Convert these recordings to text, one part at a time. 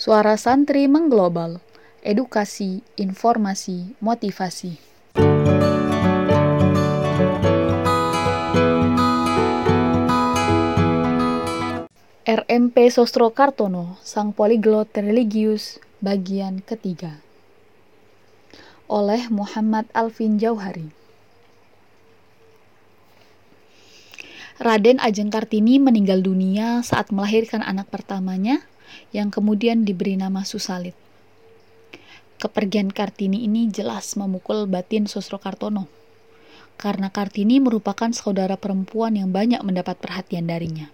Suara Santri Mengglobal, Edukasi, Informasi, Motivasi. RMP Sostro Kartono, Sang Poliglot Religius, bagian ketiga. Oleh Muhammad Alvin Jauhari. Raden Ajeng Kartini meninggal dunia saat melahirkan anak pertamanya yang kemudian diberi nama Susalit. Kepergian Kartini ini jelas memukul batin Sosro Kartono, karena Kartini merupakan saudara perempuan yang banyak mendapat perhatian darinya.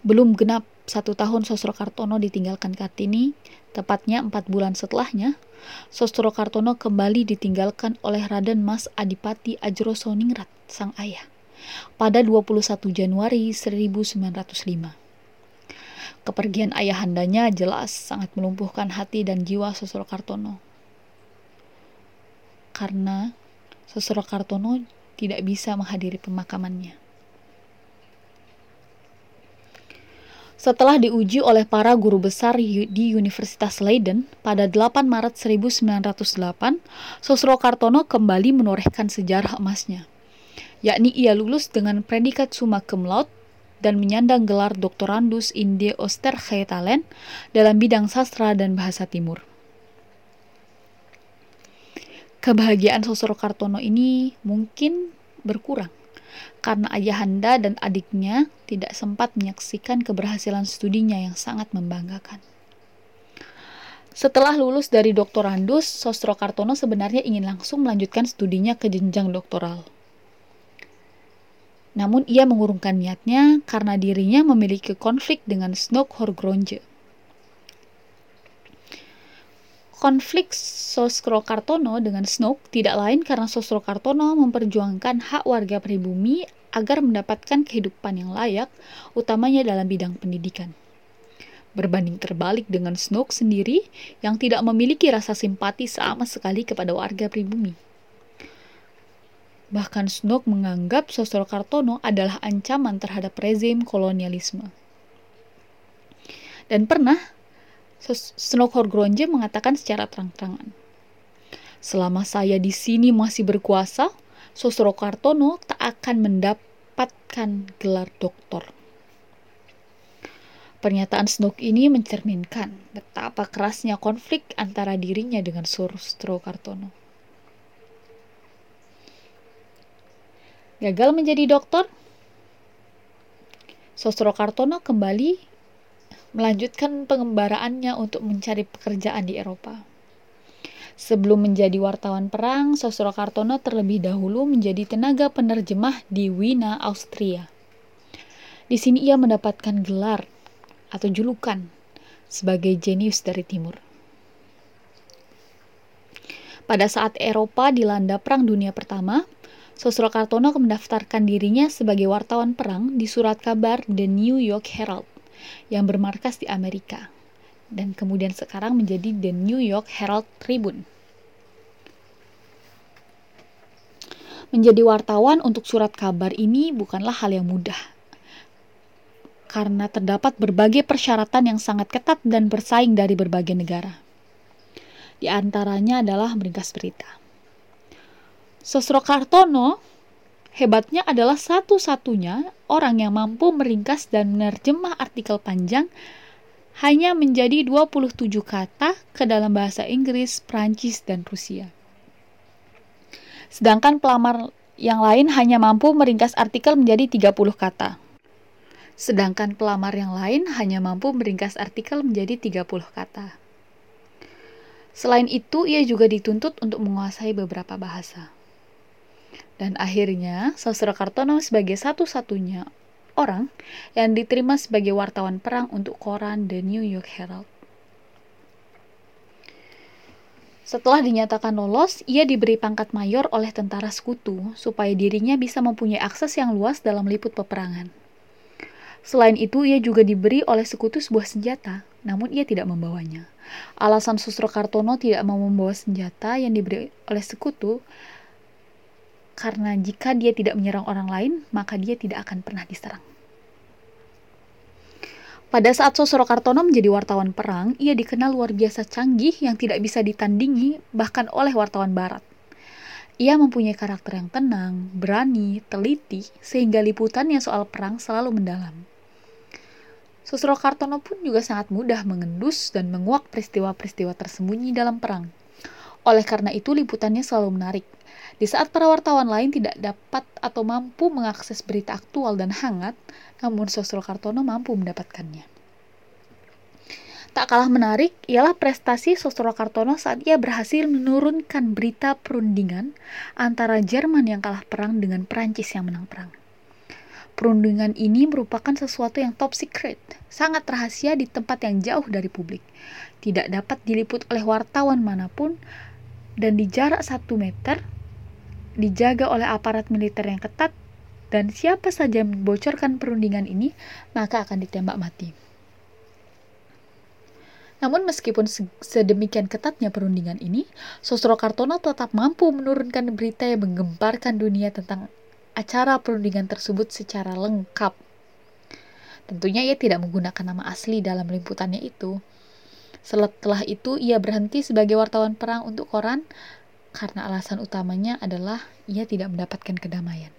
Belum genap satu tahun Sosro Kartono ditinggalkan Kartini, tepatnya empat bulan setelahnya, Sosro Kartono kembali ditinggalkan oleh Raden Mas Adipati Ajrosoningrat, sang ayah, pada 21 Januari 1905. Kepergian ayahandanya jelas sangat melumpuhkan hati dan jiwa Sosro Kartono. Karena Sosro Kartono tidak bisa menghadiri pemakamannya. Setelah diuji oleh para guru besar di Universitas Leiden pada 8 Maret 1908, Sosro Kartono kembali menorehkan sejarah emasnya, yakni ia lulus dengan predikat summa cum laude dan menyandang gelar doktorandus in de Oostergeetalen dalam bidang sastra dan bahasa timur. Kebahagiaan Sosro Kartono ini mungkin berkurang karena ayahanda dan adiknya tidak sempat menyaksikan keberhasilan studinya yang sangat membanggakan. Setelah lulus dari doktorandus, Sostro Kartono sebenarnya ingin langsung melanjutkan studinya ke jenjang doktoral. Namun ia mengurungkan niatnya karena dirinya memiliki konflik dengan Snoke Horgronje. Konflik Sosro Kartono dengan Snoke tidak lain karena Sosro Kartono memperjuangkan hak warga pribumi agar mendapatkan kehidupan yang layak, utamanya dalam bidang pendidikan. Berbanding terbalik dengan Snoke sendiri yang tidak memiliki rasa simpati sama sekali kepada warga pribumi. Bahkan Snoke menganggap Sosro Kartono adalah ancaman terhadap rezim kolonialisme. Dan pernah Snoke Horgronje mengatakan secara terang-terangan, Selama saya di sini masih berkuasa, Sosro Kartono tak akan mendapatkan gelar doktor. Pernyataan Snoke ini mencerminkan betapa kerasnya konflik antara dirinya dengan Sosro Kartono. Gagal menjadi dokter, Sosro Kartono kembali melanjutkan pengembaraannya untuk mencari pekerjaan di Eropa. Sebelum menjadi wartawan perang, Sosro Kartono terlebih dahulu menjadi tenaga penerjemah di Wina, Austria. Di sini ia mendapatkan gelar atau julukan sebagai jenius dari timur. Pada saat Eropa dilanda Perang Dunia Pertama, Sosro Kartono mendaftarkan dirinya sebagai wartawan perang di surat kabar The New York Herald yang bermarkas di Amerika dan kemudian sekarang menjadi The New York Herald Tribune. Menjadi wartawan untuk surat kabar ini bukanlah hal yang mudah, karena terdapat berbagai persyaratan yang sangat ketat dan bersaing dari berbagai negara. Di antaranya adalah meringkas berita. Sosro Kartono hebatnya adalah satu-satunya orang yang mampu meringkas dan menerjemah artikel panjang hanya menjadi 27 kata ke dalam bahasa Inggris, Prancis, dan Rusia. Sedangkan pelamar yang lain hanya mampu meringkas artikel menjadi 30 kata. Sedangkan pelamar yang lain hanya mampu meringkas artikel menjadi 30 kata. Selain itu, ia juga dituntut untuk menguasai beberapa bahasa. Dan akhirnya, Sosro Kartono sebagai satu-satunya orang yang diterima sebagai wartawan perang untuk koran The New York Herald. Setelah dinyatakan lolos, ia diberi pangkat mayor oleh tentara sekutu supaya dirinya bisa mempunyai akses yang luas dalam liput peperangan. Selain itu, ia juga diberi oleh sekutu sebuah senjata, namun ia tidak membawanya. Alasan Susro Kartono tidak mau membawa senjata yang diberi oleh sekutu karena jika dia tidak menyerang orang lain, maka dia tidak akan pernah diserang. Pada saat Sosro Kartono menjadi wartawan perang, ia dikenal luar biasa canggih yang tidak bisa ditandingi bahkan oleh wartawan barat. Ia mempunyai karakter yang tenang, berani, teliti, sehingga liputannya soal perang selalu mendalam. Susro Kartono pun juga sangat mudah mengendus dan menguak peristiwa-peristiwa tersembunyi dalam perang. Oleh karena itu, liputannya selalu menarik. Di saat para wartawan lain tidak dapat atau mampu mengakses berita aktual dan hangat, namun Susro Kartono mampu mendapatkannya. Tak kalah menarik ialah prestasi Sosro Kartono saat ia berhasil menurunkan berita perundingan antara Jerman yang kalah perang dengan Perancis yang menang perang. Perundingan ini merupakan sesuatu yang top secret, sangat rahasia di tempat yang jauh dari publik. Tidak dapat diliput oleh wartawan mana pun dan di jarak satu meter dijaga oleh aparat militer yang ketat dan siapa saja membocorkan perundingan ini maka akan ditembak mati. Namun meskipun sedemikian ketatnya perundingan ini, Sosro Kartono tetap mampu menurunkan berita yang menggemparkan dunia tentang acara perundingan tersebut secara lengkap. Tentunya ia tidak menggunakan nama asli dalam liputannya itu. Setelah itu, ia berhenti sebagai wartawan perang untuk koran karena alasan utamanya adalah ia tidak mendapatkan kedamaian.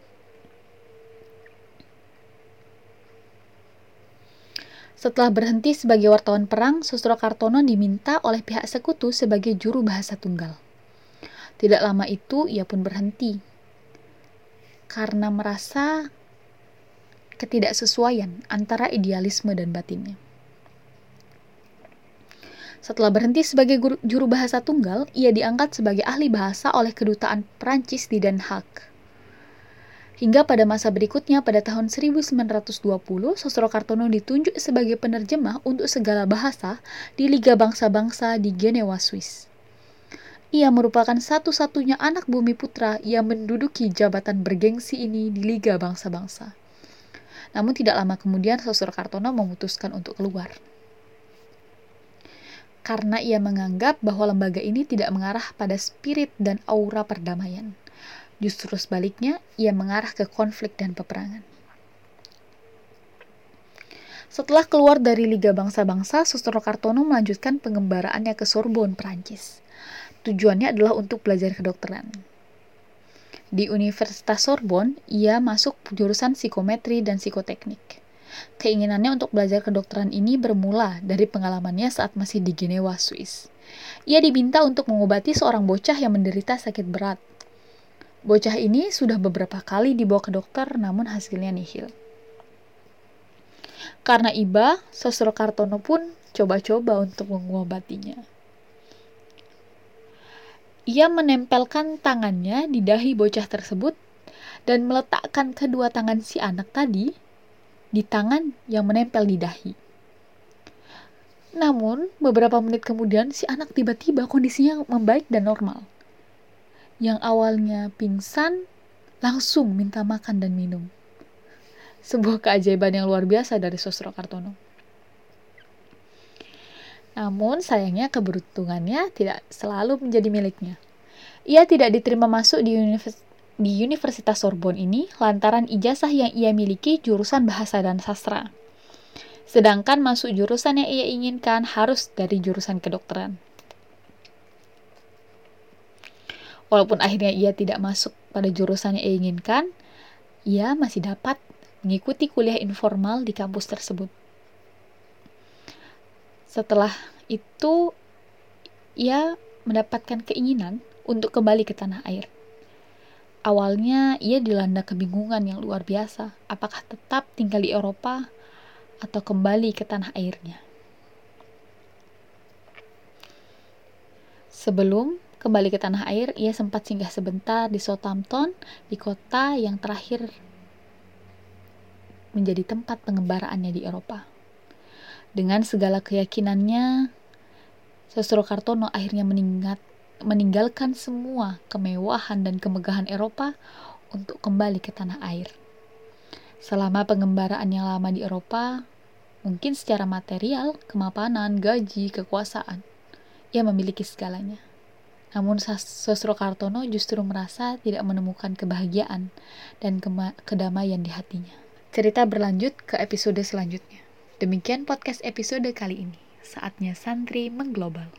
Setelah berhenti sebagai wartawan perang, Susro Kartono diminta oleh pihak sekutu sebagai juru bahasa tunggal. Tidak lama itu, ia pun berhenti karena merasa ketidaksesuaian antara idealisme dan batinnya. Setelah berhenti sebagai guru, juru bahasa tunggal, ia diangkat sebagai ahli bahasa oleh kedutaan Perancis di Den Haag. Hingga pada masa berikutnya pada tahun 1920, Sosro Kartono ditunjuk sebagai penerjemah untuk segala bahasa di Liga Bangsa-Bangsa di Genewa, Swiss. Ia merupakan satu-satunya anak bumi putra yang menduduki jabatan bergengsi ini di Liga Bangsa-Bangsa. Namun tidak lama kemudian Sosro Kartono memutuskan untuk keluar. Karena ia menganggap bahwa lembaga ini tidak mengarah pada spirit dan aura perdamaian. Justru sebaliknya, ia mengarah ke konflik dan peperangan. Setelah keluar dari Liga Bangsa-Bangsa, Sosro Kartono melanjutkan pengembaraannya ke Sorbonne, Prancis. Tujuannya adalah untuk belajar kedokteran. Di Universitas Sorbonne, ia masuk jurusan psikometri dan psikoteknik. Keinginannya untuk belajar kedokteran ini bermula dari pengalamannya saat masih di Genewa, Swiss. Ia diminta untuk mengobati seorang bocah yang menderita sakit berat. Bocah ini sudah beberapa kali dibawa ke dokter, namun hasilnya nihil. Karena iba, Sosro Kartono pun coba-coba untuk mengobatinya. Ia menempelkan tangannya di dahi bocah tersebut dan meletakkan kedua tangan si anak tadi di tangan yang menempel di dahi. Namun, beberapa menit kemudian si anak tiba-tiba kondisinya membaik dan normal. Yang awalnya pingsan langsung minta makan dan minum. Sebuah keajaiban yang luar biasa dari Sosro Kartono. Namun sayangnya keberuntungannya tidak selalu menjadi miliknya. Ia tidak diterima masuk di, univers di Universitas Sorbonne ini lantaran ijazah yang ia miliki jurusan bahasa dan sastra. Sedangkan masuk jurusan yang ia inginkan harus dari jurusan kedokteran. Walaupun akhirnya ia tidak masuk pada jurusan yang ia inginkan, ia masih dapat mengikuti kuliah informal di kampus tersebut. Setelah itu, ia mendapatkan keinginan untuk kembali ke tanah air. Awalnya, ia dilanda kebingungan yang luar biasa, apakah tetap tinggal di Eropa atau kembali ke tanah airnya. Sebelum kembali ke tanah air, ia sempat singgah sebentar di Southampton, di kota yang terakhir menjadi tempat pengembaraannya di Eropa. Dengan segala keyakinannya, Sosro Kartono akhirnya meninggat, meninggalkan semua kemewahan dan kemegahan Eropa untuk kembali ke tanah air. Selama pengembaraan yang lama di Eropa, mungkin secara material, kemapanan, gaji, kekuasaan, ia memiliki segalanya. Namun Sosro Kartono justru merasa tidak menemukan kebahagiaan dan kedamaian di hatinya. Cerita berlanjut ke episode selanjutnya. Demikian podcast episode kali ini. Saatnya santri mengglobal.